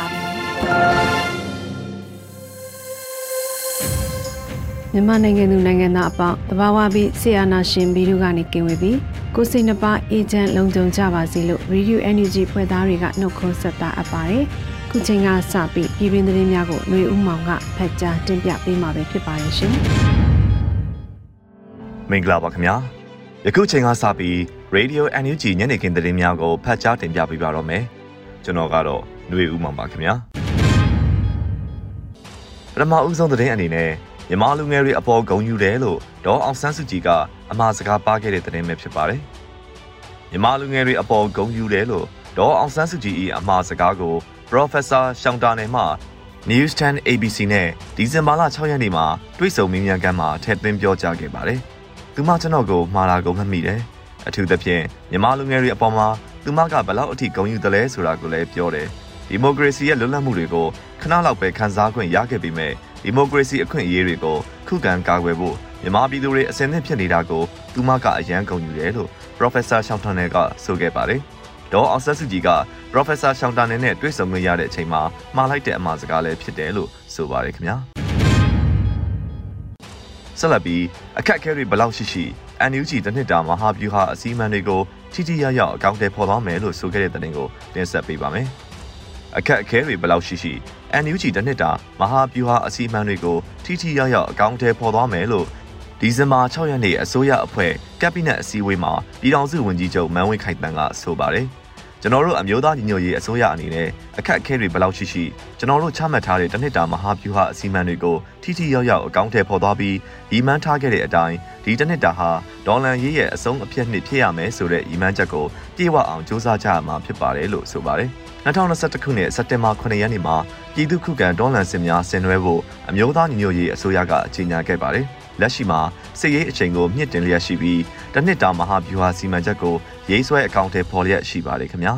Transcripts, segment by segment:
ါပြီ မြန်မာနိုင်ငံသူနိုင်ငံသားအပေါင်းတဘာဝပြီးဆီယာနာရှင်ဗီဒီယိုကနေကင်ဝေပြီးကိုစိတ်နှပါအေဂျင့်လုံခြုံကြပါစေလို့ Radio Energy ဖွဲ့သားတွေကနှုတ်ခွန်းဆက်တာအပ်ပါတယ်။ခုချိန်ကစပြီးပြည်တွင်းသတင်းများကိုຫນွေဦးမောင်ကဖတ်ကြားတင်ပြပေးမှာပဲဖြစ်ပါရဲ့ရှင်။မင်္ဂလာပါခင်ဗျာ။ယခုချိန်ကစပြီး Radio NUG ညနေခင်းသတင်းများကိုဖတ်ကြားတင်ပြပေးပါတော့မယ်။ကျွန်တော်ကတော့ຫນွေဦးမောင်ပါခင်ဗျာ ပထမဦးဆုံးသတင်းအနေနဲ့မြန်မာလူငယ်တွေအပေါ်ဂုဏ်ယူတယ်လို့ဒေါ်အောင်ဆန်းစုကြည်ကအမှားစကားပါခဲ့တဲ့သတင်းပဲဖြစ်ပါတယ်မြန်မာလူငယ်တွေအပေါ်ဂုဏ်ယူတယ်လို့ဒေါ်အောင်ဆန်းစုကြည်၏အမှားစကားကို Professor ရှောင်းတာနယ်မှ News 10 ABC နဲ့ဒီဇင်ဘာလ6ရက်နေ့မှာတွေ့ဆုံမေးမြန်းခန်းမှာထည့်သွင်းပြောကြားခဲ့ပါတယ်။သူမကျွန်တော်ကိုမှားတာကိုမှတ်မိတယ်။အထူးသဖြင့်မြန်မာလူငယ်တွေအပေါ်မှာသူမကဘလောက်အထိဂုဏ်ယူတယ်လဲဆိုတာကိုလည်းပြောတယ် ဒီမိုကရေစီရဲ့လွတ်လပ်မှုတွေကိုခဏလောက်ပဲခန်းစားခွင့်ရခဲ့ပေမဲ့ဒီမိုကရေစီအခွင့်အရေးတွေကိုခုခံကာကွယ်ဖို့မြန်မာပြည်သူတွေအစင်းသင့်ဖြစ်နေတာကိုသူမကအယမ်းဂုဏ်ယူတယ်လို့ Professor ရှောင်းထန်နယ်ကဆိုခဲ့ပါတယ်။ဒေါ်အောင်ဆန်းစုကြည်က Professor ရှောင်းတန်နယ်နဲ့တွေ့ဆုံခွင့်ရတဲ့အချိန်မှာမှားလိုက်တဲ့အမှားစကားလည်းဖြစ်တယ်လို့ဆိုပါတယ်ခင်ဗျာ။ဆက်လက်ပြီးအခက်အခဲတွေဘလောက်ရှိရှိ NUG တနှစ်တာမဟာဗျူဟာအစည်းအဝေးတွေကိုထိထိရောက်ရောက်အကောင့်တွေဖော်သွားမယ်လို့ဆိုခဲ့တဲ့တဲ့တင်ကိုတင်ဆက်ပေးပါမယ်။ အခက်အခဲတွေဘလောက်ရှိရှိ NUG တနှစ်တာမဟာဗျူဟာအစည်းအဝေးတွေကိုထိထိရောက်ရောက်အကောင့်တွေဖော်သွားမယ်လို့ဒီဇင်ဘာ6ရက်နေ့အစိုးရအဖွဲ့ကက်ဘိနက်အစည်းအဝေးမှာပြည်ထောင်စုဝန်ကြီးချုပ်မန်းဝင်းခိုင်တန်းကဆိုပါတယ်။ ကျွန်တော်တို့အမျိုးသားညီညွတ်ရေးအစိုးရအနေနဲ့အခက်အခဲတွေဘယ်လောက်ရှိရှိကျွန်တော်တို့ချမှတ်ထားတဲ့တနှစ်တာမဟာဗျူဟာအစီအမံတွေကိုထိထိရောက်ရောက်အကောင့်ထဲပေါ်သွားပြီးဤမှန်းထားခဲ့တဲ့အတိုင်းဒီတနှစ်တာဟာဒေါ်လန်ရေးရဲ့အဆုံးအဖြတ်နှစ်ဖြစ်ရမယ်ဆိုတဲ့ဤမှန်းချက်ကိုပြေဝအောင်စ조사ကြရမှာဖြစ်ပါတယ်လို့ဆိုပါတယ်2021ခုနှစ်စက်တင်ဘာ9ရက်နေ့မှာပြည်သူ့ခုခံဒေါ်လန်စင်များဆင်နွှဲဖို့အမျိုးသားညီညွတ်ရေးအစိုးရကကြေညာခဲ့ပါတယ်။ လက်ရှိမှာစစ်ရေးအချိန်ကိုမြင့်တင်လျက်ရှိပြီးတနှစ်တာမဟာဗျူဟာစီမံချက်ကိုရေးဆွဲအကောင့်ထဲပေါ်လျက်ရှိပါတယ်ခင်ဗျာ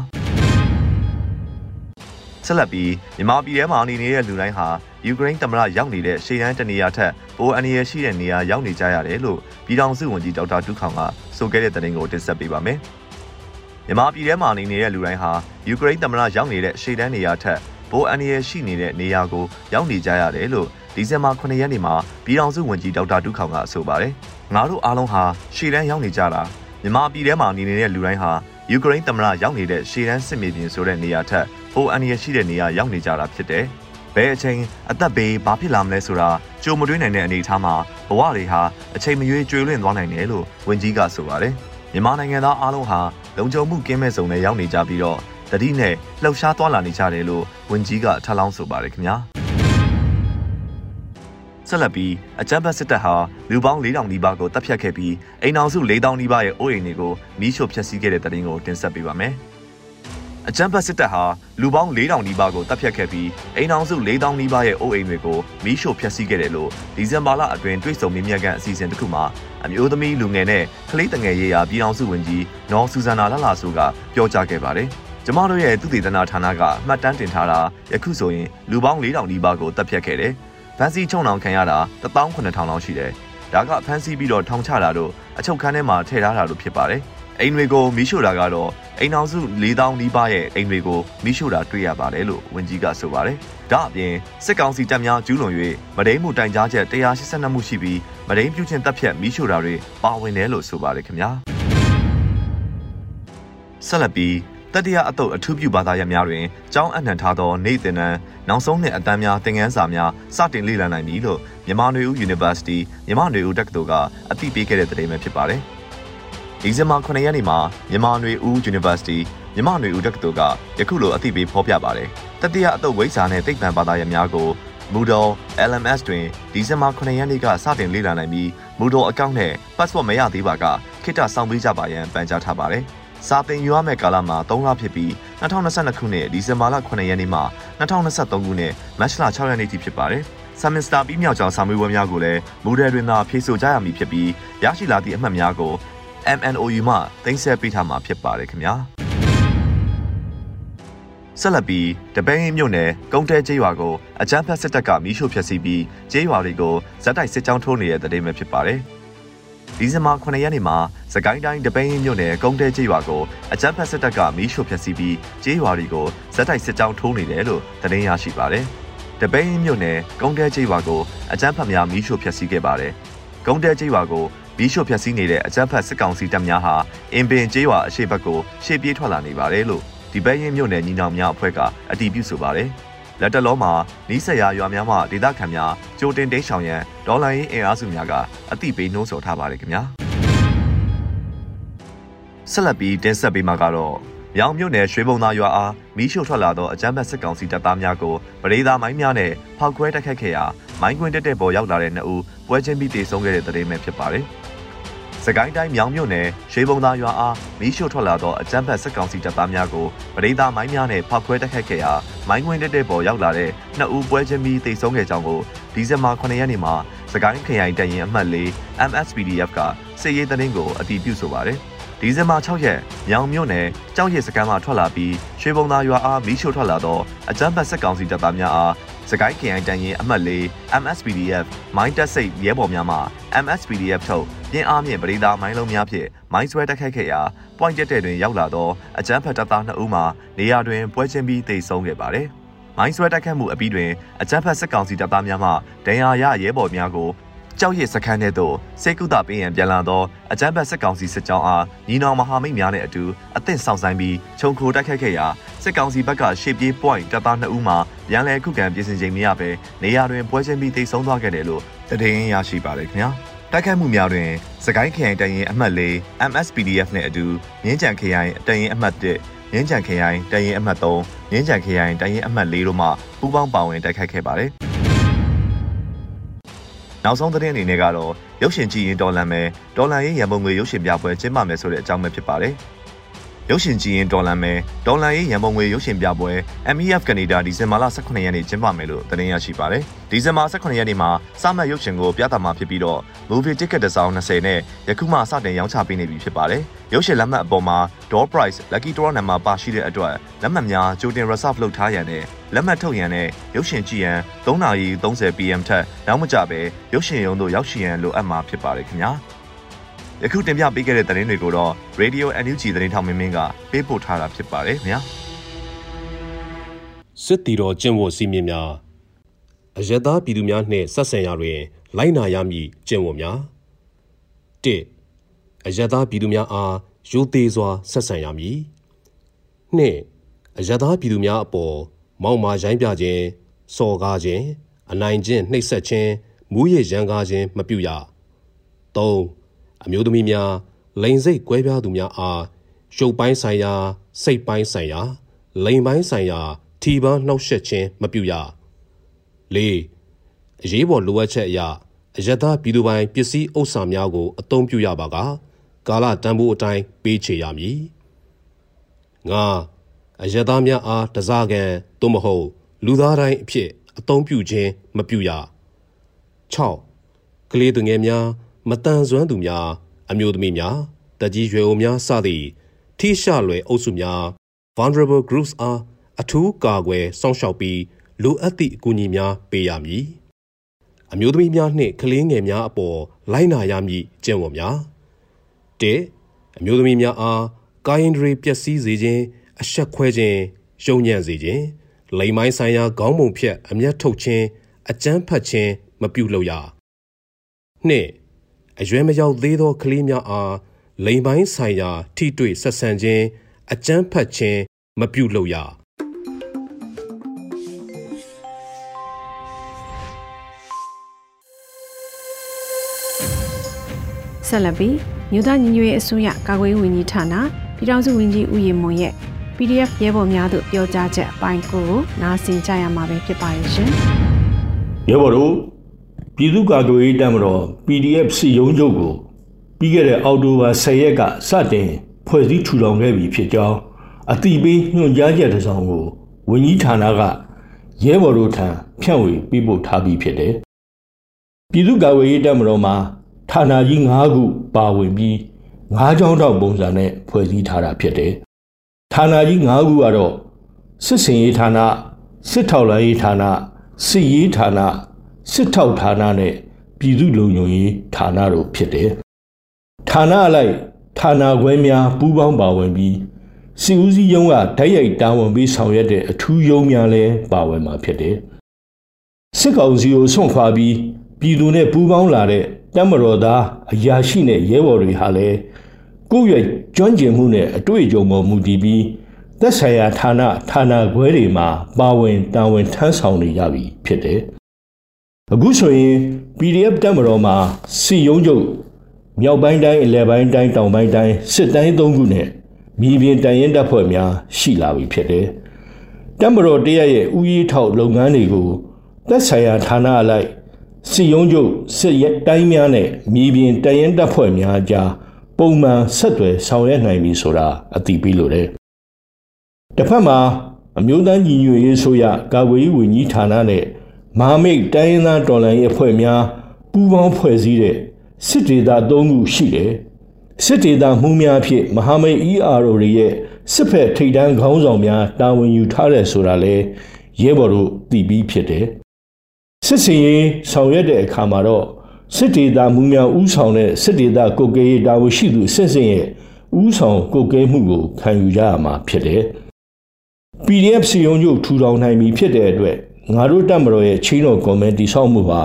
ဆက်လက်ပြီးမြန်မာပြည်ထဲမှာနေနေတဲ့လူတိုင်းဟာယူကရိန်းသမ္မတရောက်နေတဲ့ရှေ့တန်းတနေရာထက်ပိုအန္တရာယ်ရှိတဲ့နေရာရောက်နေကြရတယ်လို့ပြည်ထောင်စုဝန်ကြီးဒေါက်တာဒုခောင်ကဆိုခဲ့တဲ့သတင်းကိုတင်ဆက်ပေးပါမယ်။မြန်မာပြည်ထဲမှာနေနေတဲ့လူတိုင်းဟာယူကရိန်းသမ္မတရောက်နေတဲ့ရှေ့တန်းနေရာထက်ပိုအန္တရာယ်ရှိနေတဲ့နေရာကိုရောက်နေကြရတယ်လို့ ဒီဇင်ဘာ9ရက်နေ့မှာပြည်ထောင်စုဝန်ကြီးဒေါက်တာဒုခောင်ကဆိုပါတယ်။ငါတို့အားလုံးဟာရှေ့တန်းရောက်နေကြတာမြန်မာပြည်ထဲမှာနေနေတဲ့လူတိုင်းဟာယူကရိန်းသမ္မတရောက်နေတဲ့ရှေ့တန်းစစ်မြေပြင်ဆိုတဲ့နေရာထက်ပိုအန္တရာယ်ရှိတဲ့နေရာရောက်နေကြတာဖြစ်တယ်။ဘယ်အချိန်အသက်ဘေးဘာဖြစ်လာမလဲဆိုတာကြိုမတွေးနိုင်တဲ့အနေအထားမှာဘဝတွေဟာအချိန်မရွေးကျွေးလွင့်သွားနိုင်တယ်လို့ဝန်ကြီးကဆိုပါတယ်။မြန်မာနိုင်ငံသားအားလုံးဟာလုံခြုံမှုကင်းမဲ့စုံနဲ့ရောက်နေကြပြီးတော့တတိနဲ့လှုပ်ရှားသွားလာနေကြတယ်လို့ဝန်ကြီးကထပ်လောင်းဆိုပါတယ်ခင်ဗျာ။ ဆက်လက်ပြီးအကြမ်းဖက်စစ်တပ်ဟာလူပေါင်း4000နီးပါးကိုတပ်ဖြတ်ခဲ့ပြီးအိမ်အောင်စု4000နီးပါးရဲ့အိုးအိမ်တွေကိုမီးရှို့ဖျက်ဆီးခဲ့တဲ့တဲ့တင်ကိုတင်ဆက်ပေးပါမယ်။အကြမ်းဖက်စစ်တပ်ဟာလူပေါင်း4000နီးပါးကိုတပ်ဖြတ်ခဲ့ပြီးအိမ်အောင်စု4000နီးပါးရဲ့အိုးအိမ်တွေကိုမီးရှို့ဖျက်ဆီးခဲ့တယ်လို့ဒီဇင်ဘာလအတွင်းတွေ့ဆုံမြင့်မြတ်ကန်အစီအစဉ်တစ်ခုမှာအမျိုးသမီးလူငယ်နဲ့ကလေးတငယ်ရေးရာပြည်အောင်စုဝန်ကြီးနော်ဆူဇန်နာလလာဆိုကပြောကြားခဲ့ပါတယ်။ကျမတို့ရဲ့သူတည်တနာဌာနကမှတ်တမ်းတင်ထားတာယခုဆိုရင်လူပေါင်း4000နီးပါးကိုတပ်ဖြတ်ခဲ့တယ်။ ဖမ်းဆီးချုံနှောင်ခံရတာ18000လောက်ရှိတယ်။ဒါကဖမ်းဆီးပြီးတော့ထောင်ချတာတို့အချုပ်ခန်းထဲမှာထည့်ထားတာတို့ဖြစ်ပါတယ်။အိမ်တွေကိုမီးရှို့တာကတော့အိမ်အောင်စု4000နီးပါးရဲ့အိမ်တွေကိုမီးရှို့တာတွေ့ရပါတယ်လို့ဝန်ကြီးကဆိုပါတယ်။ဒါအပြင်စစ်ကောင်စီတပ်များကျူးလွန်၍မဒိန်မှုတိုင်ကြားချက်182မှုရှိပြီးမဒိန်ပြုချင်းတပ်ဖြတ်မီးရှို့တာတွေပါဝင်တယ်လို့ဆိုပါတယ်ခင်ဗျာ။ဆက်လက်ပြီး တတိယအတုပ်အထူးပြုဘာသာရပ်များတွင်ကျောင်းအနှံထားသောနေသင်တန်းနောက်ဆုံးနှစ်အတန်းများသင်ခန်းစာများစတင်လေ့လာနိုင်ပြီလို့မြန်မာနွေဦး University မြန်မာနွေဦးတက္ကသိုလ်ကအသိပေးခဲ့တဲ့သတင်းပဲဖြစ်ပါတယ်။ဒီဇင်ဘာ9ရက်နေ့မှာမြန်မာနွေဦး University မြန်မာနွေဦးတက္ကသိုလ်ကယခုလိုအသိပေးဖော်ပြပါတယ်။တတိယအတုပ်ဝိဇ္ဇာနဲ့သိပ္ပံဘာသာရပ်များကို Moodle LMS တွင်ဒီဇင်ဘာ9ရက်နေ့ကစတင်လေ့လာနိုင်ပြီး Moodle အကောင့်နဲ့ passport မရသေးပါကခိတစောင့်ပေးကြပါရန်ပန်ကြားထားပါတယ်။ စာသင်ယူရမယ့်ကာလမှာ3လဖြစ်ပြီး2022ခုနှစ်ဒီဇင်ဘာလ9ရက်နေ့မှ2023ခုနှစ်မတ်လ6ရက်နေ့ထိဖြစ်ပါတယ်။ဆမ်မစ္စတာပြီးမြောက်ကြောင်စာမေးပွဲများကိုလည်းမူဒယ်တွင်သာဖြေဆိုကြရမည်ဖြစ်ပြီးရရှိလာသည့်အမှတ်များကို MNOU မှတင်ဆက်ပေးထားမှာဖြစ်ပါတယ်ခင်ဗျာ။ဆက်လက်ပြီးတပင်းမြို့နယ်ကုန်းတဲကျေးရွာကိုအကြမ်းဖက်စစ်တပ်ကမီးရှို့ဖျက်ဆီးပြီးကျေးရွာတွေကိုဇက်တိုက်စစ်ကြောင်းထိုးနေတဲ့တဲ့မှာဖြစ်ပါတယ်။ ဒီဇင်ဘာ9ရက်နေ့မှာစကိုင်းတိုင်းတပင်းမြို့နယ်ကုန်းတဲကျေးရွာကိုအကြမ်းဖက်စစ်တပ်ကမီးရှို့ဖျက်ဆီးပြီးကျေးရွာတွေကိုဇက်တိုက်စစ်ကြောင်းထိုးနေတယ်လို့သတင်းရရှိပါတယ်။တပင်းမြို့နယ်ကုန်းတဲကျေးရွာကိုအကြမ်းဖက်များမီးရှို့ဖျက်ဆီးခဲ့ပါတယ်။ကုန်းတဲကျေးရွာကိုမီးရှို့ဖျက်ဆီးနေတဲ့အကြမ်းဖက်စစ်ကောင်စီတပ်များဟာအင်ပင်ကျေးရွာအရှိတ်ဘက်ကိုရှေ့ပြေးထွက်လာနေပါတယ်လို့ဒီဘဲရင်မြို့နယ်ညီနောင်များအဖွဲ့ကအတည်ပြုဆိုပါတယ်။ လက်တလောမှာနီးစက်ရရွာများမှဒေသခံများကြိုတင်တိတ်ဆောင်ရန်ဒေါ်လာရင်းအင်အားစုများကအတိပေးနှိုးဆော်ထားပါတယ်ခင်ဗျာ။ဆက်လက်ပြီးတင်ဆက်ပေးမှာကတော့မြောင်မြို့နယ်ရွှေဘုံသားရွာအားမီးရှို့ထွက်လာသောအကြမ်းဖက်စစ်ကောင်စီတပ်သားများကိုပရိသာမိုင်းများနဲ့ဖောက်ခွဲတိုက်ခတ်ခဲ့ရာမိုင်းကွင်းတက်တဲ့ပေါ်ရောက်လာတဲ့နှစ်ဦးပွဲချင်းပြီးတေဆုံးခဲ့တဲ့တဲ့ရင်ပဲဖြစ်ပါတယ်။ စကိုင်းတိုင်းမြောင်မြို့နယ်ရွှေဘုံသားရွာအားမီးရှို့ထွက်လာသောအကြမ်းဖက်စစ်ကောင်စီတပ်သားများကိုပရိသတ်မိုင်းများနဲ့ဖောက်ခွဲတိုက်ခတ်ခဲ့ရာမိုင်းခွင်းတက်တဲ့ပေါ်ရောက်လာတဲ့နှစ်ဦးပွဲချင်းပြီးတိတ်ဆုံးခဲ့ကြောင်းကိုဒီဇင်ဘာ9ရက်နေ့မှာစကိုင်းခရိုင်တပ်ရင်းအမှတ်၄ MSPDF ကစစ်ရေးသတင်းကိုအတည်ပြုဆိုပါတယ်။ ဒီဇင်ဘာ6ရက်မြောင်မြို့နယ်ကြောက်ရည်စခန်းမှထွက်လာပြီးရွှေဘုံသားရွာအားမီးရှို့ထွက်လာသောအကြမ်းဖက်စစ်ကောင်စီတပ်သားများအားစကိုင်း KI တန်ရင်အမှတ်၄ MSPDF မိုင်းတက်စိတ်ရဲဘော်များမှ MSPDF ထုတ်ပြင်းအားမြင့်ပရိသာမိုင်းလုံးများဖြင့်မိုင်းဆွဲတက်ခတ်ခဲ့ရာ point တက်တဲ့တွင်ရောက်လာသောအကြမ်းဖက်တပ်သား2ဦးမှနေရာတွင်ပွဲချင်းပြီးတိတ်ဆုံးခဲ့ပါတယ်။မိုင်းဆွဲတက်ခတ်မှုအပြီးတွင်အကြမ်းဖက်စစ်ကောင်စီတပ်သားများမှဒဏ်ရာရရဲဘော်များကို ကြောက်ရည်စခန်းထဲသို့စေကုသပေးရန်ပြန်လာသောအကြမ်းဖက်စစ်ကောင်စီစစ်ကြောင်းအားညီနောင်မဟာမိတ်များနဲ့အတူအသင့်ဆောင်ဆိုင်ပြီးခြုံခိုတိုက်ခတ်ခဲ့ရာစစ်ကောင်စီဘက်ကရှေ့ပြေး point တပ်သား2ဦးမှရန်လဲခုခံပြင်ဆင်ချိန်မရဘဲနေရာတွင်ပွဲချင်းပြီးတိတ်ဆုံးသွားခဲ့တယ်လို့တည်င်းရရှိပါတယ်ခင်ဗျာတိုက်ခိုက်မှုများတွင်စကိုင်းခရိုင်တရင်အမှတ်၄ MSPDF နဲ့အတူမြင်းကြံခရိုင်တရင်အမှတ်1မြင်းကြံခရိုင်တရင်အမှတ်3မြင်းကြံခရိုင်တရင်အမှတ်4တို့မှပူးပေါင်းပါဝင်တိုက်ခိုက်ခဲ့ပါတယ် နောက်ဆုံးသတင်းအနေနဲ့ကတော့ရုပ်ရှင်ကြည့်ရင်တော်လန်မယ်တော်လန်ရေးရန်ပုံငွေရုပ်ရှင်ပြပွဲကျင်းပမယ်ဆိုတဲ့အကြောင်းပဲဖြစ်ပါတယ်။ ရုပ်ရှင်ကြည့်ရင်ဒေါ်လာမယ်ဒေါ်လာရေးရန်ပုံငွေရုပ်ရှင်ပြပွဲ MEF ကနေဒါဒီဇင်ဘာလ18ရက်နေ့ကျင်းပမယ်လို့သတင်းရရှိပါတယ်ဒီဇင်ဘာ18ရက်နေ့မှာစမှတ်ရုပ်ရှင်ကိုပြသမှာဖြစ်ပြီးတော့ movie ticket တစ်စောင်း20နဲ့ယခုမှစတင်ရောင်းချပေးနေပြီဖြစ်ပါတယ်ရုပ်ရှင်လက်မှတ်အပေါ်မှာ door price lucky draw number ပါရှိတဲ့အတွက်လက်မှတ်များကြိုတင် reserve လုပ်ထားရန်နဲ့လက်မှတ်ထုတ်ရန်နဲ့ရုပ်ရှင်ကြည့်ရန်3:30 PM ထက်နောက်မကြပဲရုပ်ရှင်ရုံတို့ရောက်ရှိရန်လိုအပ်မှာဖြစ်ပါတယ်ခင်ဗျာ ယခုတင်ပြပေးခဲ့တဲ့သတင်းတွေကိုတော့ Radio NUG သတင်းထောက်မင်းမင်းကပေးပို့ထားတာဖြစ်ပါတယ်ခင်ဗျာစစ်တီတော်ကျင့်ဝတ်စည်းမျဉ်းများအယက်သားပြည်သူများနှင့်ဆက်ဆံရာတွင် လိုက်နာရမည့်ကျင့်ဝတ်များ၁အယက်သားပြည်သူများအားရိုသေစွာဆက်ဆံရမည်၂အယက်သားပြည်သူများအပေါ်မောက်မာရိုင်းပြခြင်းစော်ကားခြင်းအနိုင်ကျင့်နှိပ်စက်ခြင်းမူးယစ်ရန်ကားခြင်းမပြုရ၃ အမျိုးသမီးများလိန်စိတ်ကွဲပြားသူများအားရုပ်ပိုင်းဆိုင်ရာစိတ်ပိုင်းဆိုင်ရာလိန်ပိုင်းဆိုင်ရာထီပန်းနှောက်ယှက်ခြင်းမပြုရ၄အရေးပေါ်လိုအပ်ချက်အရအယက်သားပြည်သူပိုင်ပစ္စည်းဥစ္စာများကိုအသုံးပြုရပါကကာလတန်ဖိုးအတိုင်းပေးချေရမည်၅အယက်သားများအားတစားကန်သို့မဟုတ် လူသားတိုင်းအဖြစ်အသုံးပြုခြင်းမပြုရ၆ကလေးသူငယ်များ မတန်ဆွမ်းသူများအမျိုးသမီးများတကြီးရွယ်အိုများစသည့်ထိရှလွယ်အုပ်စုများ vulnerable groups အားအထူးကာကွယ်စောင့်ရှောက်ပြီးလိုအပ်သည့်အကူအညီများပေးရမည်အမျိုးသမီးများနှင့်ကလေးငယ်များအပေါ်လိုက်နာရမည့်ကျင့်ဝတ်များ၁အမျိုးသမီးများအားကာယင်ဒရီပျက်စီးစေခြင်းအဆက်ခွဲခြင်းယုံညံ့စေခြင်းလိမ်မိုင်းဆိုင်ရာခေါင်းပုံဖြတ်အမျက်ထုတ်ခြင်းအကြမ်းဖက်ခြင်းမပြုလုပ်ရ၂ အရွယ်မရောက်သေးသောကလေးများအားလိမ်ပိုင်းဆိုင်ရာ ထိတွေ့ဆက်ဆံခြင်းအကြမ်းဖက်ခြင်းမပြုလုပ်ရဆက်လက်ပြီးမြို့သားညီညွတ်ရေးအစိုးရကာကွယ်ရေးဝန်ကြီးဌာနပြည်ထောင်စုဝန်ကြီးဦးရင်မွန်ရဲ့ PDF ရဲဘော်များတို့ပြောကြားချက်အပိုင်းကိုနားဆင်ကြရမှာပဲဖြစ်ပါရဲ့ရှင်။ရဲဘော်တို့ ပြည်သူ့ကာကွယ်ရေးတပ်မတော် PDF စီယုံချုပ်ကိုပြီးခဲ့တဲ့အောက်တိုဘာ10ရက်ကစတင်ဖွဲ့စည်းထူထောင်ခဲ့ပြီဖြစ်ကြောင်းအတိပေးညွှန်ကြားချက်တစ်စောင်ကိုဝန်ကြီးဌာနကရဲဘော်တို့ထံဖြန့်ဝေပေးပို့ထားပြီးဖြစ်တယ်။ပြည်သူ့ကာကွယ်ရေးတပ်မတော်မှာဌာနကြီး၅ခုပါဝင်ပြီး၅ချောင်းတော့ပုံစံနဲ့ဖွဲ့စည်းထားတာဖြစ်တယ်။ဌာနကြီး၅ခုကတော့စစ်စင်ရေးဌာနစစ်ထောက်လှမ်းရေးဌာနစစ်ရေးဌာန စစ်ထောက်ဌာနနဲ့ပြည်သူ့လုံခြုံရေးဌာနတို့ဖြစ်တယ်။ဌာနအလိုက်ဌာနခွဲများပူးပေါင်းပါဝင်ပြီးစီဦးစီးရုံးကဓာတ်ရိုက်တာဝန်ပေးဆောင်ရွက်တဲ့အထူးရုံးများလည်းပါဝင်မှာဖြစ်တယ်။စစ်ကောင်စီကိုဆွန့်ခွာပြီးပြည်သူနဲ့ပူးပေါင်းလာတဲ့တပ်မတော်သားအရာရှိနဲ့ရဲဘော်တွေဟာလည်းကိုယ့်ရဲ့ကျွမ်းကျင်မှုနဲ့အတွေ့အကြုံပေါ်မူတည်ပြီးသက်ဆိုင်ရာဌာနဌာနခွဲတွေမှာပါဝင်တာဝန်ထမ်းဆောင်နေကြပြီဖြစ်တယ်။ အခုဆိုရင် PDF တပ်မတော်မှာစီယုံချုပ်မြောက်ပိုင်းတိုင်းအလယ်ပိုင်းတိုင်းတောင်ပိုင်းတိုင်းစစ်တိုင်းသုံးခုနဲ့မြေပြင်တန်ရင်တပ်ဖွဲ့များရှိလာပြီဖြစ်တယ်။တပ်မတော်တရရဲ့ဥယျာဉ်ထောက်လုပ်ငန်းတွေကိုသက်ဆိုင်ရာဌာနအလိုက်စစ်ရုံးချုပ်စစ်ရဲတိုင်းများနဲ့မြေပြင်တရင်တပ်ဖွဲ့များကြားပုံမှန်ဆက်သွယ်ဆောင်ရွက်နိုင်ပြီဆိုတာအသိပေးလိုတယ်။တစ်ဖက်မှာအမျိုးသားညီညွတ်ရေးဆိုရကာကွယ်ရေးဝန်ကြီးဌာနနဲ့ မဟာမိတ်တိုင်းရင်းသားတော်လှန်ရေးအဖွဲ့များပူးပေါင်းဖွဲ့စည်းတဲ့စစ်ဒေသ၃ခုရှိတယ်။စစ်ဒေသမှုများဖြင့်မဟာမိတ် ERO တွေရဲ့စစ်ဖက်ထိပ်တန်းခေါင်းဆောင်များတာဝန်ယူထားတယ်ဆိုတာလဲရဲဘော်တို့သိပြီးဖြစ်တယ်။စစ်စင်ရေးဆောင်ရွက်တဲ့အခါမှာတော့စစ်ဒေသမူးများဥဆောင်တဲ့စစ်ဒေသကုတ်ကဲရေးတာဝန်ရှိသူစစ်စင်ရဲ့ဥဆောင်ကုတ်ကဲမှုကိုခံယူကြရမှာဖြစ်တယ်။ PDF စီယုံချုပ်ထူထောင်နိုင်ပြီဖြစ်တဲ့အတွက် ငါတို့တပ်မတော်ရဲ့ချင်းတော်ကွန်မန်တီဆောက်မှုဟာ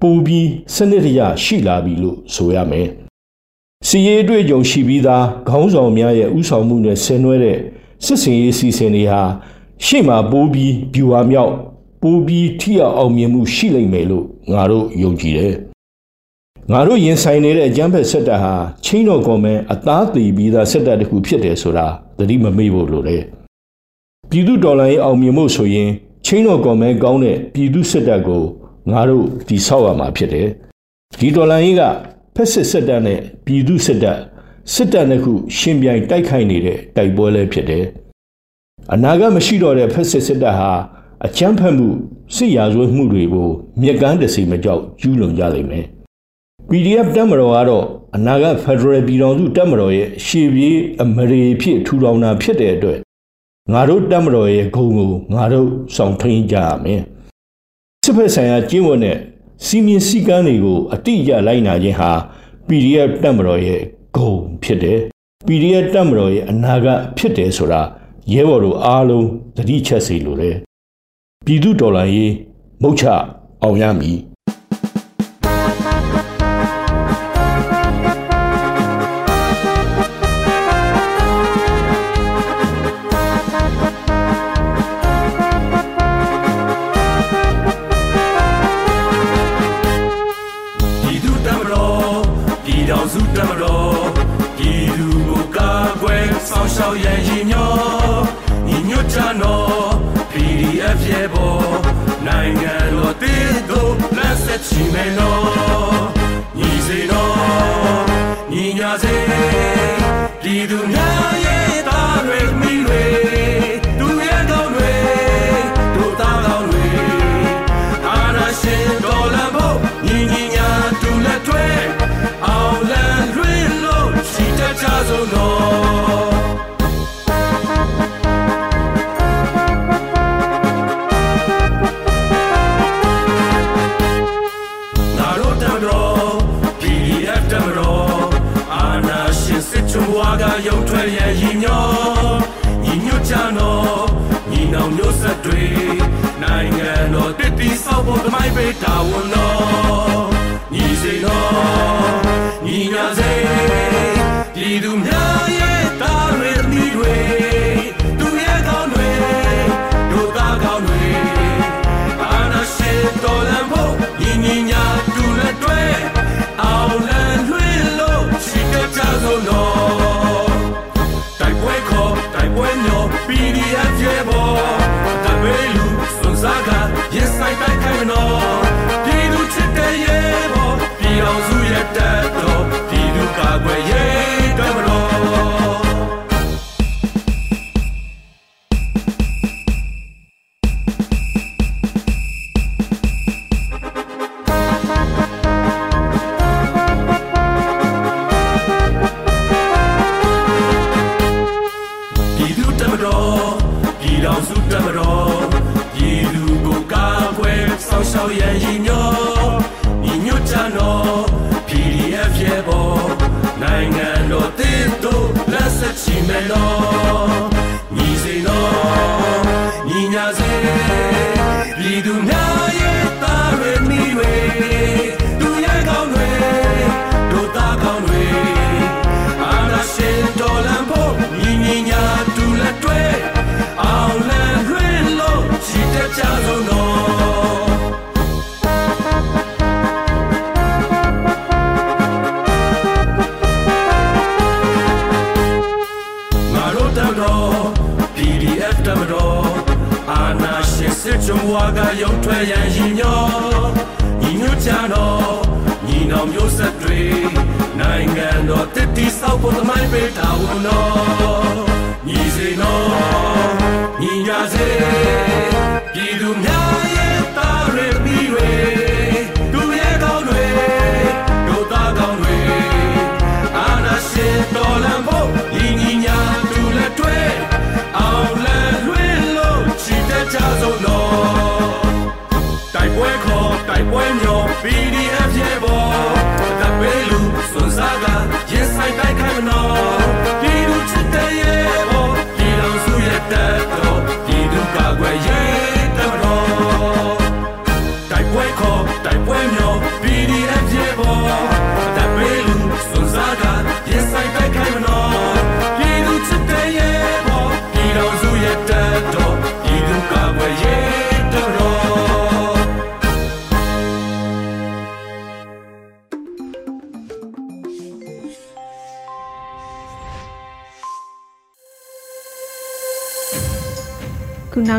ပူပြီးစနစ်တကျရှိလာပြီလို့ဆိုရမယ်။စီရေးတွေ့ကြုံရှိပြီးသားခေါင်းဆောင်များရဲ့ဥဆောင်မှုနဲ့ဆင်နွှဲတဲ့စစ်စင်ရေးစီစဉ်တွေဟာရှေ့မှာပိုးပြီးဗျူဟာမြောက်ပိုပြီးထိရောက်အောင်မြင်မှုရှိလိမ့်မယ်လို့ငါတို့ယုံကြည်တယ်။ငါတို့ရင်ဆိုင်နေတဲ့အကြမ်းဖက်စစ်တပ်ဟာချင်းတော်ကွန်မန်အသားသေးပြီးသားစစ်တပ်တစ်ခုဖြစ်တယ်ဆိုတာသတိမမေ့ဖို့လိုတယ်။ပြည်သူတော်လှန်ရေးအောင်မြင်မှုဆိုရင် ချင်းတော်ကွန်မန်ကောင်းတဲ့ပြည်သူစစ်တပ်ကိုငါတို့တည်ဆောက်ရမှာဖြစ်တယ်။ဒီတော်လှန်ရေးကဖက်စစ်စစ်တပ်နဲ့ပြည်သူစစ်တပ်စစ်တပ်နှစ်ခုရှင်ပြိုင်တိုက်ခိုက်နေတဲ့တိုက်ပွဲလည်းဖြစ်တယ်။အနာဂတ်မရှိတော့တဲ့ဖက်စစ်စစ်တပ်ဟာအချမ်းဖက်မှုစစ်ရာဇဝတ်မှုတွေကိုမြက်ကမ်းတစီမကြောက်ကျူးလွန်ကြလိမ့်မယ်။ PDF တပ်မတော်ကတော့အနာဂတ်ဖက်ဒရယ်ပြည်ထောင်စုတပ်မတော်ရဲ့ရှေ့ပြေးအမရေဖြစ်ထူထောင်တာဖြစ်တဲ့အတွက် ငါတို့တပ်မတော်ရဲ့ဂုဏ်ကိုငါတို့ဆောင်ထိန်ကြရမယ်။စစ်ဖက်ဆိုင်ရာကျင့်ဝတ်နဲ့စီမင်းစည်းကမ်းတွေကိုအတိအကျလိုက်နာခြင်းဟာ PDF တပ်မတော်ရဲ့ဂုဏ်ဖြစ်တယ်။ PDF တပ်မတော်ရဲ့အနာဂတ်ဖြစ်တယ်ဆိုတာရဲဘော်တို့အားလုံးသတိချက်စေလိုတယ်ပြည်သူတော်လှန်ရေးမုတ်ချအောင်ရမည် ချီမယ်နော်ညီစေနော်ညီညာစေပြည်သူများ တွေနိုင်ငံတော်တည်တည်ဆောက်ဖို့တမိုင်းပေးတာဝန်တော်ညီစေနော်ညီညာစေ တော်တည်တည်ဆောက်ဖို့သမိုင်းပေးတာဝန်တော်ညီစေနော်ညီညာစေ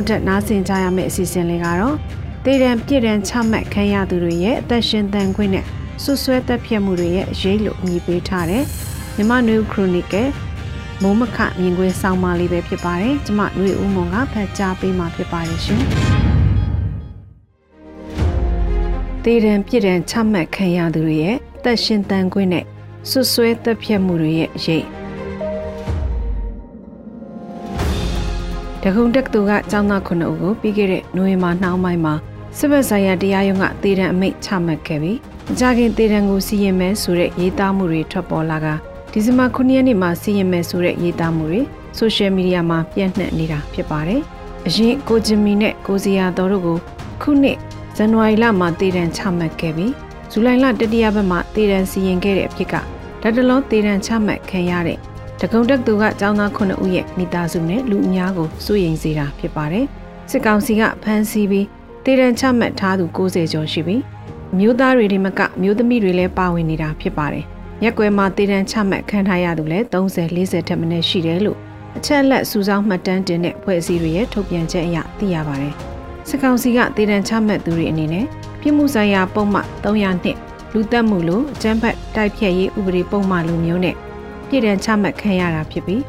နောက်ထပ်နားဆင်ကြရမယ့်အစီအစဉ်လေးကတော့တေရန်ပြည့်ရန်ချမှတ်ခံရသူတွေရဲ့အသက်ရှင်သန်ခွင့်နဲ့ဆွဆွဲသက်ဖြစ်မှုတွေရဲ့အရေးလို့အမည်ပေးထားတဲ့မြမနွေခရိုနီကယ်မိုးမခမြင်ကွင်းဆောင်းပါးလေးပဲဖြစ်ပါတယ်ကျမຫນွေဦးမွန်ကဖတ်ကြားပေးမှာဖြစ်ပါတယ်ရှင်တေရန်ပြည့်ရန်ချမှတ်ခံရသူတွေရဲ့အသက်ရှင်သန်ခွင့်နဲ့ဆွဆွဲသက်ဖြစ်မှုတွေရဲ့အရေး တခုံတက္ကသိုလ်ကကျောင်းသား9ဦးကိုပြီးခဲ့တဲ့နိုဝင်ဘာနှောင်းပိုင်းမှာစစ်ဘက်ဆိုင်ရာတရားရုံးကတေတံအမိန့်ချမှတ်ခဲ့ပြီးအကြခင်တေတံကိုစီရင်မဲဆိုတဲ့ရေးသားမှုတွေထွက်ပေါ်လာကဒီဇင်ဘာ9ရက်နေ့မှာစီရင်မဲဆိုတဲ့ရေးသားမှုတွေဆိုရှယ်မီဒီယာမှာပြန့်နှံ့နေတာဖြစ်ပါတယ်။အရင်ကိုဂျင်မီနဲ့ကိုစီယာတော်တို့ကိုခုနှစ်ဇန်နဝါရီလမှာတေတံချမှတ်ခဲ့ပြီးဇူလိုင်လတတိယပတ်မှာတေတံစီရင်ခဲ့တဲ့အဖြစ်ကဓာတ်တလုံးတေတံချမှတ်ခံရတဲ့ တကုံတက်သူကចောင်းသား9ဦးရဲ့မိသားစုနဲ့လူအများကိုစိုးရိမ်စေတာဖြစ်ပါတယ်။စစ်ကောင်စီကဖမ်းဆီးပြီးတေရန်ချမှတ်ထားသူ90ကျော်ရှိပြီးအမျိုးသားတွေဒီမကအမျိုးသမီးတွေလည်းပါဝင်နေတာဖြစ်ပါတယ်။ရက်ကွယ်မှာတေရန်ချမှတ်ခံထားရသူလည်း30 40ထက်မနည်းရှိတယ်လို့အချက်အလက်စူးစောင်းမှတ်တမ်းတင်တဲ့ဖွဲ့စည်းတွေရဲ့ထုတ်ပြန်ချက်အရသိရပါတယ်။စစ်ကောင်စီကတေရန်ချမှတ်သူတွေအနေနဲ့ပြည်မှုဆိုင်ရာပုံမှန်302လူတက်မှုလို့အကြမ်းဖက်တိုက်ဖြတ်ရေးဥပဒေပုံမှန်လိုမျိုးနဲ့ ပြည်တံချမှတ်ခံရတာဖြစ်ပြီး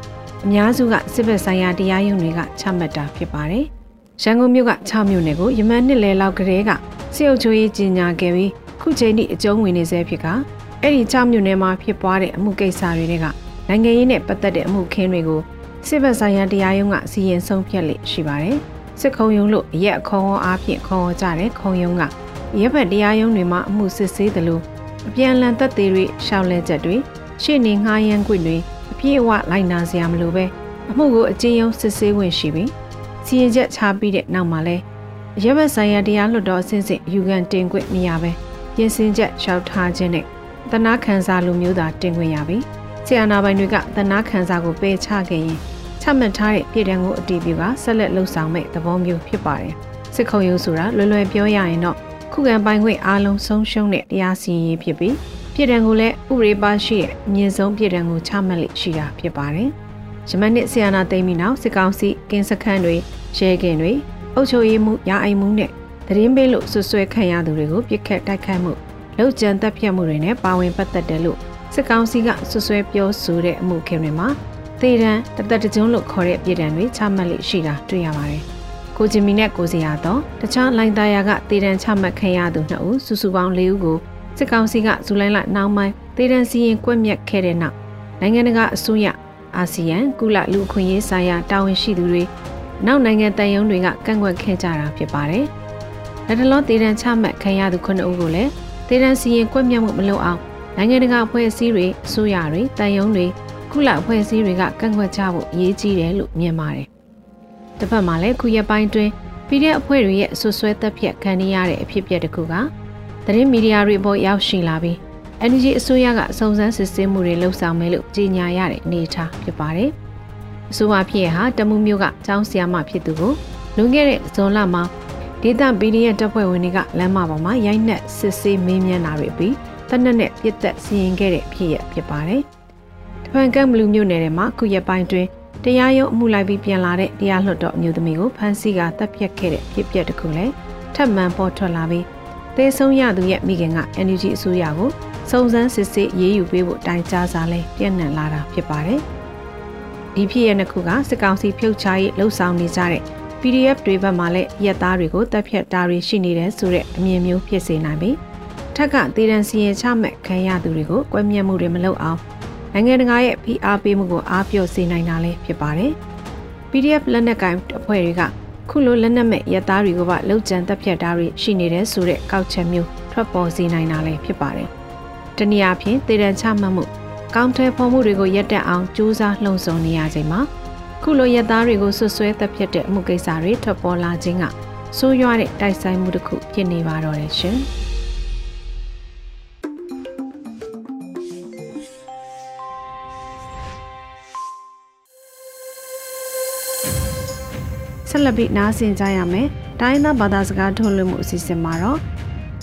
အများစုကစစ်ဘက်ဆိုင်ရာတရားရုံးတွေကချမှတ်တာဖြစ်ပါတယ်။ရန်ကုန်မြို့က6မြို့နယ်ကိုယမန်နှစ်လယ်လောက်ကလေးကစစ်အုပ်ချုပ်ရေးကြီးညာခဲ့ပြီးခုချိန်ထိအကျုံးဝင်နေဆဲဖြစ်ကအဲ့ဒီ6မြို့နယ်မှာဖြစ်ပွားတဲ့အမှုကိစ္စတွေကနိုင်ငံရေးနဲ့ပတ်သက်တဲ့အမှုခင်းတွေကိုစစ်ဘက်ဆိုင်ရာတရားရုံးကစီရင်ဆုံးဖြတ်လေ့ရှိပါတယ်။စစ်ခုံရုံးလို့အရက်အခေါ်အားဖြင့်ခေါ်ကြတဲ့ခုံရုံးကရပ်ဘက်တရားရုံးတွေမှာအမှုစစ်ဆေးတယ်လို့အပြန်အလှန်သက်သေတွေရှောက်လဲချက်တွေ ရှေ့နေငှားရမ်းခွင့်တွေအပြည့်အဝလိုက်နာစရာမလိုပဲအမှုကိုအကျဉ်းရုံးစစ်ဆေးဝင်ရှိပြီးစီရင်ချက်ချပြီးတဲ့နောက်မှာလဲရဲဘက်ဆိုင်ရာတရားလွှတ်တော်အဆင့်ဆင့်ယူကန်တင်ခွင့်မရပဲပြင်ဆင်ချက်လျှောက်ထားခြင်းနဲ့တနာခံစာလိုမျိုးသာတင်ခွင့်ရပြီဆီယနာပိုင်တွေကတနာခံစာကိုပယ်ချခဲ့ရင်ချမှတ်ထားတဲ့ပြည်တံကိုအတီးပြကဆက်လက်လှုပ်ဆောင်မဲ့သဘောမျိုးဖြစ်ပါတယ်စစ်ခုံရုံးဆိုတာလွယ်လွယ်ပြောရရင်တော့ခုခံပိုင်ခွင့်အားလုံးဆုံးရှုံးတဲ့တရားစီရင်ရေးဖြစ်ပြီး ပြည်တံကိုလည်းဥပဒေပါရှိရဲ့အမြင့်ဆုံးပြည်တံကိုချမှတ်လိရှိတာဖြစ်ပါတယ်။ယမန်နှစ်ဆီယနာသိမ်းပြီးနောက်စစ်ကောင်စီကင်းစခန်းတွေရဲကင်တွေအုပ်ချုပ်ရေးမှုရာအိမ်မှုနဲ့သတင်းပေးလို့ဆွဆွဲခံရသူတွေကိုပြစ်ခတ်တိုက်ခိုက်မှုလောက်ကျန်တပ်ဖြတ်မှုတွေနဲ့ပါဝင်ပတ်သက်တယ်လို့စစ်ကောင်စီကဆွဆွဲပြောဆိုတဲ့အမှုခင်တွေမှာသေဒဏ်တသက်တကြုံလို့ခေါ်တဲ့ပြည်ဒဏ်တွေချမှတ်လိရှိတာတွေ့ရပါတယ်။ကိုဂျင်မီနဲ့ကိုစီယာတော့တခြားလိုင်းသားယာကသေဒဏ်ချမှတ်ခံရသူနှစ်ဦးစုစုပေါင်း၄ဦးကို စစ်ကောင်စီကဇူလိုင်လနောက်ပိုင်းသေဒဏ်စီရင်ကွက်မြက်ခဲ့တဲ့နောက်နိုင်ငံတကာအစိုးရအာဆီယံကုလလူခွင့်ရေးဆိုင်ရာတာဝန်ရှိသူတွေနောက်နိုင်ငံတန်ယုံတွေကကန့်ကွက်ခဲ့ကြတာဖြစ်ပါတယ်။လက်တလောသေဒဏ်ချမှတ်ခံရသူ9ဦးကိုလည်းသေဒဏ်စီရင်ကွက်မြက်မှုမလုပ်အောင်နိုင်ငံတကာအဖွဲ့အစည်းတွေအစိုးရတွေတန်ယုံတွေကုလအဖွဲ့အစည်းတွေကကန့်ကွက်ကြဖို့အရေးကြီးတယ်လို့မြင်ပါတယ်။တစ်ဖက်မှာလည်းခုရက်ပိုင်းတွင် PDF အဖွဲ့တွေရဲ့ဆွဆွဲသက်ဖြတ်ခံရတဲ့အဖြစ်အပျက်တစ်ခုက သတင်းမီဒီယာတွေပေါ်ရောက်ရှိလာပြီး NGO အစိုးရကစုံစမ်းစစ်ဆေးမှုတွေလှုပ်ဆောင်မယ်လို့ကြေညာရတဲ့အနေအထားဖြစ်ပါတယ်။အစိုးရဖြစ်ရဟာတမှုမျိုးကကျောင်းဆရာမဖြစ်သူကိုလွန်ခဲ့တဲ့ဇွန်လမှာဒေသ PDF တပ်ဖွဲ့ဝင်တွေကလမ်းမပေါ်မှာရိုက်နှက်စစ်ဆေးမေးမြန်းတာတွေပြီးတနက်နဲ့ပြစ်သက်စီရင်ခဲ့တဲ့ဖြစ်ရဖြစ်ပါတယ်။တပန်ကံဘလူးမြို့နယ်ထဲမှာခုရက်ပိုင်းတွင်တရားရုံးအမှုလိုက်ပြီးပြန်လာတဲ့တရားလွှတ်တော်အမျိုးသမီးကိုဖမ်းဆီးကတပ်ဖြတ်ခဲ့တဲ့ဖြစ်ပျက်တစ်ခုလည်းထပ်မံပေါ်ထွက်လာပြီး သေဆုံးရသူရဲ့မိခင်က NUG အစိုးရကိုစုံစမ်းစစ်ဆေးရေးယူပေးဖို့တိုင်ကြားစာလဲပြန့်နှံ့လာတာဖြစ်ပါတယ်။ဒီဖြစ်ရတဲ့ခုကစစ်ကောင်စီဖြုတ်ချရေးလှုပ်ဆောင်နေကြတဲ့ PDF တွေဘက်မှလည်းရက်သားတွေကိုတပ်ဖြတ်တာတွေရှိနေတယ်ဆိုတဲ့အမြင်မျိုးဖြစ်စေနိုင်ပြီးထက်ကသေဒဏ်စီရင်ချမဲ့ခံရသူတွေကိုကွဲမြက်မှုတွေမလုပ်အောင်နိုင်ငံတကာရဲ့ဖိအားပေးမှုကိုအားပြော့စေနိုင်တာလည်းဖြစ်ပါတယ်။ PDF လက်နက်ကိုင်အဖွဲ့တွေက ခုလိုလက်နက်မဲ့ရက်သားတွေကိုပါလှုပ်ကြံတပ်ဖြတ်တာတွေရှိနေတဲ့ဆိုတဲ့ကောက်ချက်မျိုးထွက်ပေါ်စေနိုင်တာလည်းဖြစ်ပါတယ်။တနည်းအားဖြင့်သေဒဏ်ချမှတ်မှုကောင်းထဲဖော်မှုတွေကိုရက်တက်အောင်ကြိုးစားလှုံ့ဆော်နေရချိန်မှာခုလိုရက်သားတွေကိုဆွဆွဲတပ်ဖြတ်တဲ့အမှုကိစ္စတွေထွက်ပေါ်လာခြင်းကဆိုးရွားတဲ့တိုက်ဆိုင်မှုတစ်ခုဖြစ်နေပါတော့တယ်ရှင်။ ဆက်လက်ပြီးနားဆင်ကြရမယ်။တိုင်းသားဘာသာစကားထုတ်လွှင့်မှုအစီအစဉ်မှာတော့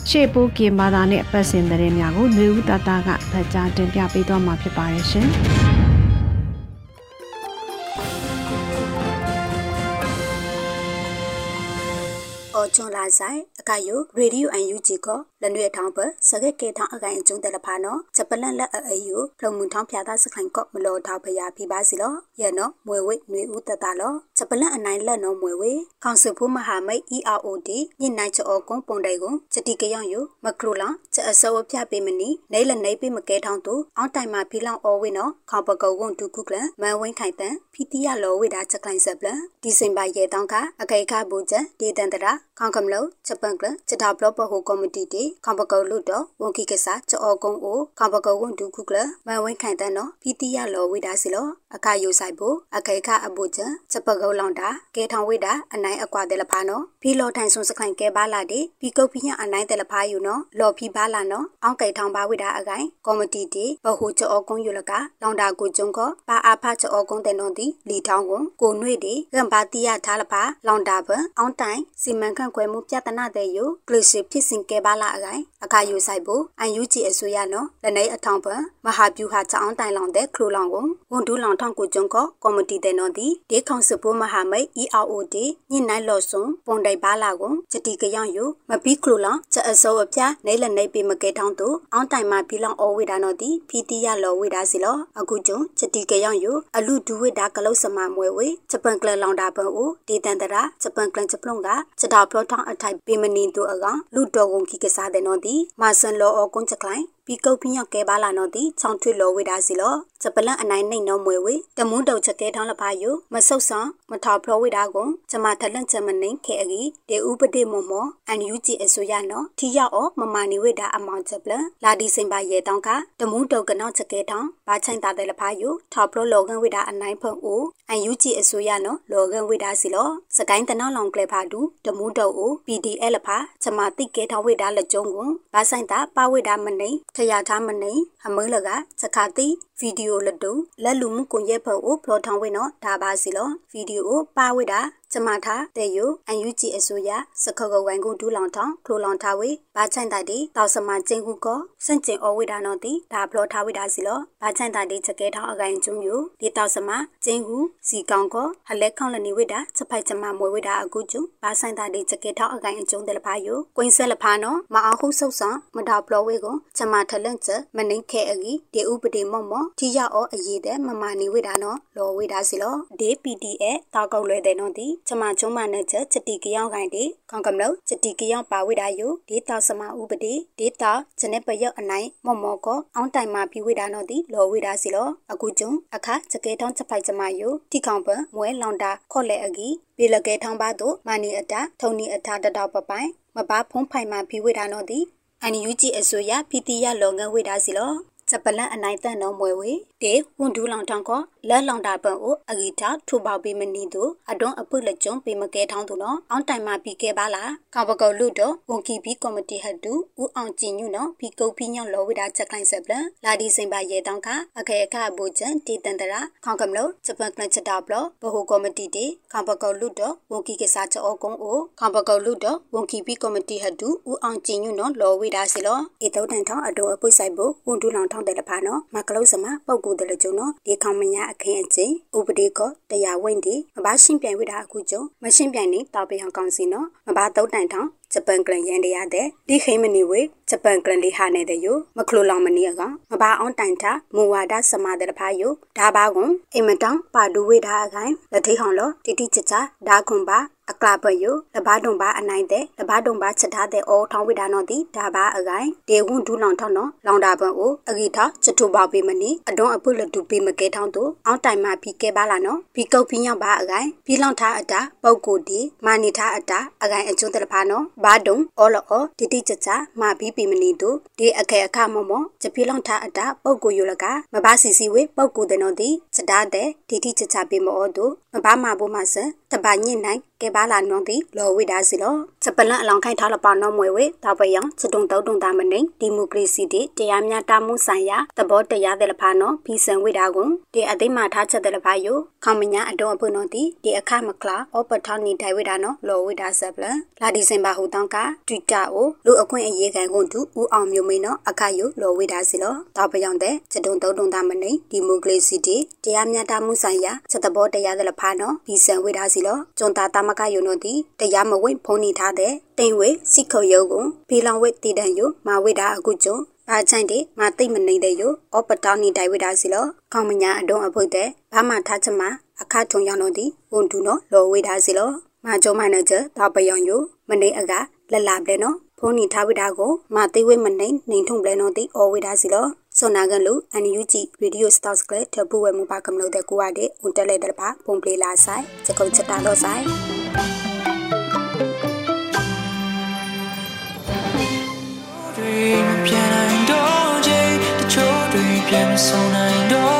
ရှေ့ပိုးကင်ဘာသာနဲ့ပတ်စင်တဲ့များကိုနေဦးတတကဖတ်ကြားတင်ပြပေးသွားမှာဖြစ်ပါတယ်ရှင်။အော်ချွန်လာဆိုင်အကယိုရေဒီယိုအန်ယူဂျီက လနွေထောင်းပစကကေထောင်းအကိုင်အကျုံးတယ်လဖာနော်ချက်ပလန့်လက်အေယိုဖလုံမှုထောင်းဖြာသားစခိုင်ကော့မလောထောက်ဖရာပြပါစီလောရဲ့နော်မွေဝိနွေဦးတတလောချက်ပလန့်အနိုင်လက်နော်မွေဝိခေါင်စဖို့မဟာမိတ် EROD ညနိုင်ချောကုန်းပုံတိုင်ကိုချက်တီကယောင်ယိုမကလိုလာချက်အစောပြပေးမနီနေလနေပေးမကဲထောင်းသူအောင်းတိုင်မှာဖီလောင်အော်ဝိနော်ခေါပကုတ်ဝွန်ဒုခုကလမန်ဝင်းခိုင်တန်ဖီတီယလောဝိဒါချက်ကိုင်ဆက်ပလဒီဇင်ဘာရဲ့တောင်းကအကေခဘူချက်ဒေတန်တရာခေါင်ကမလို့ချက်ပန်ကလချက်တာဘလော့ပဟိုကော်မတီတီခေါပကုတ်လို့တော့ဝန်ကိကစားချောကုန်းအိုခေါပကုတ်ဝွန်ဒုခုကလမန်ဝင်းခိုင်တန်နော်ဖီတီယလောဝိဒါစီလောအခါယိုဆိုင်ဖို့အကေခအဘူချက်ချက်ပကုတ်လောင်တာကဲထောင်ဝိဒါအနိုင်အကွာတယ်လဖာနော်ဖီလော်ထိုင်ဆုံစခိုင်ကဲပါလာတဲ့ဖီကုတ်ဖီညအနိုင်တယ်လဖာယူနော်လော်ဖီပါလာနော်အောင်းကေထောင်ပါဝိဒါအကိုင်ကော်မတီတီဘဟိုချောကုန်းယူလကလောင်တာကိုကျုံကပါအာဖချောကုန်းတဲ့နော်ဒီလီထောင်းကိုကိုနှွေတီရံပါတီယထားလဖာလောင်တာဘအောင်းတိုင်စီမံခန့်ခွဲမှုပြဿနာတဲ့ယိုကလစ်ဖြစ်စဉ်ကဲပါလာအကိုင်အခါယူဆိုင်ဖို့အန်ယူဂျီအစိုးရနော်လနေအထောင်ပံမဟာဗျူဟာချောင်းတိုင်လောင်တဲ့ခလိုလောင်ကိုဝန်ဒူးလောင်ထောင်ကိုကျုံကကော်မတီတဲ့နော်ဒီဒေခေါင်စပိုးမဟာမိတ် EROD ညနိုင်လော်စွန်ပုံတိုင်ပါလာကိုချက်တီကယောင်ယူမပီခလိုလောင်ချက်အစိုးအပြနေလနေပေမကဲထောင်းသူအောင်းတိုင်မှာဘီလောင်အော်ဝေဒါနော်ဒီဖီတီရလော်ဝေဒါစီလောအခုကျုံချက်တီကယောင်ယူအလူဒူဝေဒါကလုတ်စမမွဲဝေချက်ပန်ကလလောင်တာပန်ဦးဒေတန်တရာချက်ပန်ကလန်ချက်ပလုံကချက်တာပလောထောင်းအထိုက်ပေမနီတူအကောင်လူတော်ဝန်ခိကစားတဲ့နော်ဒီမာဆန်လောအောကွန်ချက်ကလိုင်းပြီးကုတ်ပြင်းရောက်ကဲပါလာနော်ဒီချောင်းထွေလောဝေဒါစီလောစပလန်အနိုင်နှိမ့်နော်မွေဝေတမွန်းတုတ်ချက်ကဲထောင်းလဖာယုမဆုတ်ဆောင်မထောက်ဖလောဝေဒါကိုကျမထလန့်ချမနှိမ့်ခဲအကြီးဒေဥပတိမောမောအန်ယူဂျီအစိုးရနော်ထီရောက်အောမမာနီဝေဒါအမောင်ချက်ပလလာဒီစင်ပါရဲတောင်းကတမွန်းတုတ်ကနောက်ချက်ကဲထောင်းဘာချိုင်တာတဲ့လဖာယုထောက်ဖလောလောကန်ဝေဒါအနိုင်ဖုံအိုအန်ယူဂျီအစိုးရနော်လောကန်ဝေဒါစီလောစကိုင်းတနောက်လောင်ကလေဖာဒူတမွန်းတုတ်အို PDL ဖာကျမတိကဲထောင်းဝေဒါလက်ကျုံကိုဘာဆိုင်တာပါဝေဒါမနှိမ့်ထရထားမနိအမွေးလကစခါတိ ဗီဒီယိုလက်တူလက်လူမှုကွန်ရက်ဖို့ဖလောထောင်းဝဲနော်ဒါပါစီလောဗီဒီယိုပါဝဲတာကျမထားတဲ့ယိုအန်ယူဂျီအစိုးရစခကဝိုင်ကိုဒူးလောင်ထောင်းခလိုလောင်ထားဝေဘာချိုင်တာတီတောက်စမကျင်းခုကောစန့်ကျင်အောဝိဒါနော်တီဒါဖလောထားဝိဒါစီလောဘာချိုင်တာတီချက်ခဲထောင်းအကိုင်ကျုံယိုဒီတောက်စမကျင်းခုစီကောင်ကောဟလက်ခေါန့်လနေဝိဒါချက်ဖိုက်ချမမွေဝိဒါအကူကျုံဘာဆိုင်တာတီချက်ခဲထောင်းအကိုင်အကျုံတယ်လဖာယိုကွင်းဆက်လဖာနော်မအောင်ခုဆုတ်ဆောင်မတော်ပလောဝေကိုချမထလန့်ချက်မနှိခဲအကြီးဒီဥပဒေမော့မော့ထိရအောအရေးတဲ့မမနေဝိဒါနော်လောဝိဒါစီလောဒီ PDA တောက်ကောက်လွဲတဲ့နော်တီချမချုံမနဲ့ချက်ချက်တီကယောင်ကိုင်တီခေါင်ကမလို့ချက်တီကယောင်ပါဝိဒါယိုဒေတာစမဥပဒေဒေတာဂျနေပယအနိုင်မော့မော့ကောအောင်းတိုင်မှာပြီးဝိဒါနော်တီလောဝိဒါစီလောအခုကျုံအခါချက်ကေတောင်းချက်ဖိုက်ချမယိုတီခေါင်ပမွဲလောင်တာခေါ်လေအကြီးပေလကဲထောင်းပါတို့မာနီအတာထုံနီအတာတတော်ပပိုင်မဘာဖုံးဖိုင်မှာပြီးဝိဒါနော်တီအန်ယူဂျီအစိုးရဖီတီရလောငန်းဝိဒါစီလော စပလန်အနိုင်တန်တော်မွယ်ဝေတေဝန်ဒူးလောင်ထောင်းကောလက်လောင်တာပန်ကိုအဂီတာထူပေါပေးမနီသူအတွန်းအပုလက်ကျုံပေးမကဲထောင်းသူနော်အောင်းတိုင်မှာပြီးခဲ့ပါလားခေါပကောလူတော့ဝန်ကီဘီကော်မတီဟတ်တူဦးအောင်ကြည်ညွနော်ဘီကုတ်ဘီညောင်းလောဝိတာချက်ခိုင်းဆက်ပလန်လာဒီစင်ပါရဲတောင်းကအခေအခအဘူချန်တီတန်တရာခေါကမလို့ဂျပန်ကလချက်တာဘလဘဟိုကော်မတီတီခေါပကောလူတော့ဝန်ကီကစားချောကုန်းအိုခေါပကောလူတော့ဝန်ကီဘီကော်မတီဟတ်တူဦးအောင်ကြည်ညွနော်လောဝိတာစီလောအေတုတ်တန်ထောင်းအတော်အပုတ်ဆိုင်ဖို့ဝန်ဒူးလောင်ထောင်းတယ်လဖာနော်မကလုစမပုတ်ကူတယ်လကျုံနော်ဒီခေါမညာအခင်းအချင်းဥပဒေကတရားဝင်ဒီမဘာရှင်းပြိုင်ဝိတာအခုကျုံမရှင်းပြိုင်နေတောက်ပယံကောင်စီနော်မဘာတုတ်တန်ထောင်းဂျပန်ကလန်ရန်တရားတဲ့ဒီခိမနီဝေဂျပန်ကလန်လေးဟာနေတဲ့ယမခလိုလောင်မနီအကမဘာအောင်တိုင်တာမူဝါဒစမတဲ့ဖာယဒါဘာကွန်အိမတောင်ပါဒူဝေဒါအခိုင်လက်ထိဟောင်းလောတိတိချချဒါခွန်ပါ အကလာပယလဘာဒုံဘာအနိုင်တဲ့လဘာဒုံဘာချက်ထားတဲ့အောထောင်းဝိဒါနောတိဒါဘာအကိုင်ဒေဝွန်ဒူလောင်ထောင်းနော်လောင်တာပန်အိုအဂီထာချတူပါပေမနီအတွန်းအပုလတူပေမကဲထောင်းသူအောင်းတိုင်မှပြီးကဲပါလာနော်ပြီးကုတ်ပြီးညောက်ပါအကိုင်ပြီးလောင်ထားအတာပုတ်ကိုဒီမာနီထားအတာအကိုင်အကျွန်းတဲ့ဖာနော်ဘာဒုံအော်လောတိတိချချမာပြီးပေမနီသူဒီအခဲအခမောမောချပြီးလောင်ထားအတာပုတ်ကိုယူလကမဘာစီစီဝေပုတ်ကိုတဲ့နော်ဒီချက်တာတဲ့တိတိချချပေမောသူမဘာမာဘိုမဆန်တပါညစ်နိုင် ကဲပါလာနော်ဒီလောဝိဒါစီလောချက်ပလန်အလောင်းခိုင်ထားလပါနော်မွေဝေတောက်ပယံချတုံတောက်တုံတာမနေဒီမိုကရေစီတီတရားမျှတမှုဆိုင်ရာသဘောတရားတဲ့လဖာနော်ဖီဆန်ဝိဒါကွန်ဒီအသိမှထားချက်တဲ့လဖာယိုခေါမညာအတော်အပုနော်ဒီဒီအခမကလာအောပထောင်းနေတိုင်ဝိဒါနော်လောဝိဒါဆက်ပလန်လာဒီစင်ပါဟူတောင်းကတွီတာအိုလူအခွင့်အရေးခံကွန်တူဦးအောင်မျိုးမင်းနော်အခယိုလောဝိဒါစီလောတောက်ပယံတဲ့ချတုံတောက်တုံတာမနေဒီမိုကရေစီတီတရားမျှတမှုဆိုင်ရာချက်သဘောတရားတဲ့လဖာနော်ဖီဆန်ဝိဒါစီလောကျွန်တာတမကယုံတို့သည်တရားမဝင်ဖုန်နေထားတဲ့တိမ်ဝေစိခုယုံကိုဖီလောင်ဝဲတည်တံယုမာဝိဒါအခုကျုံဘာချိုင်တဲ့မသိမနေတဲ့ယုအောပတောင်းနေတိုင်ဝိဒါစီလောခေါမညာအတုံးအဖုတ်တဲ့ဘာမှထားချမအခထုံရောင်တို့သည်ဝန်တူနော်လောဝိဒါစီလောမာကျုံမနဲ့ကျတောက်ပယောင်ယုမနေအကလလပလဲနော်ဖုန်နေထားဝိဒါကိုမသိဝဲမနေနေထုံပလဲနော်တိအောဝိဒါစီလောစောနာကန်လူအန်ယူဂျီရေဒီယိုစတောက်စကလက်ထပူဝဲမူပါကမလို့တဲ့ကိုရတဲ့ဦးတက်လက်တဲ့ပါပုံပလေးလာဆိုင်ချက်ကုတ်ချက်တာတော့ဆိုင် တွေမပြန်နိုင်တော့ချေတချို့တွေပြန်မဆုံးနိုင်တော့ချေတ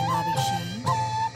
်ပါပြီရှင်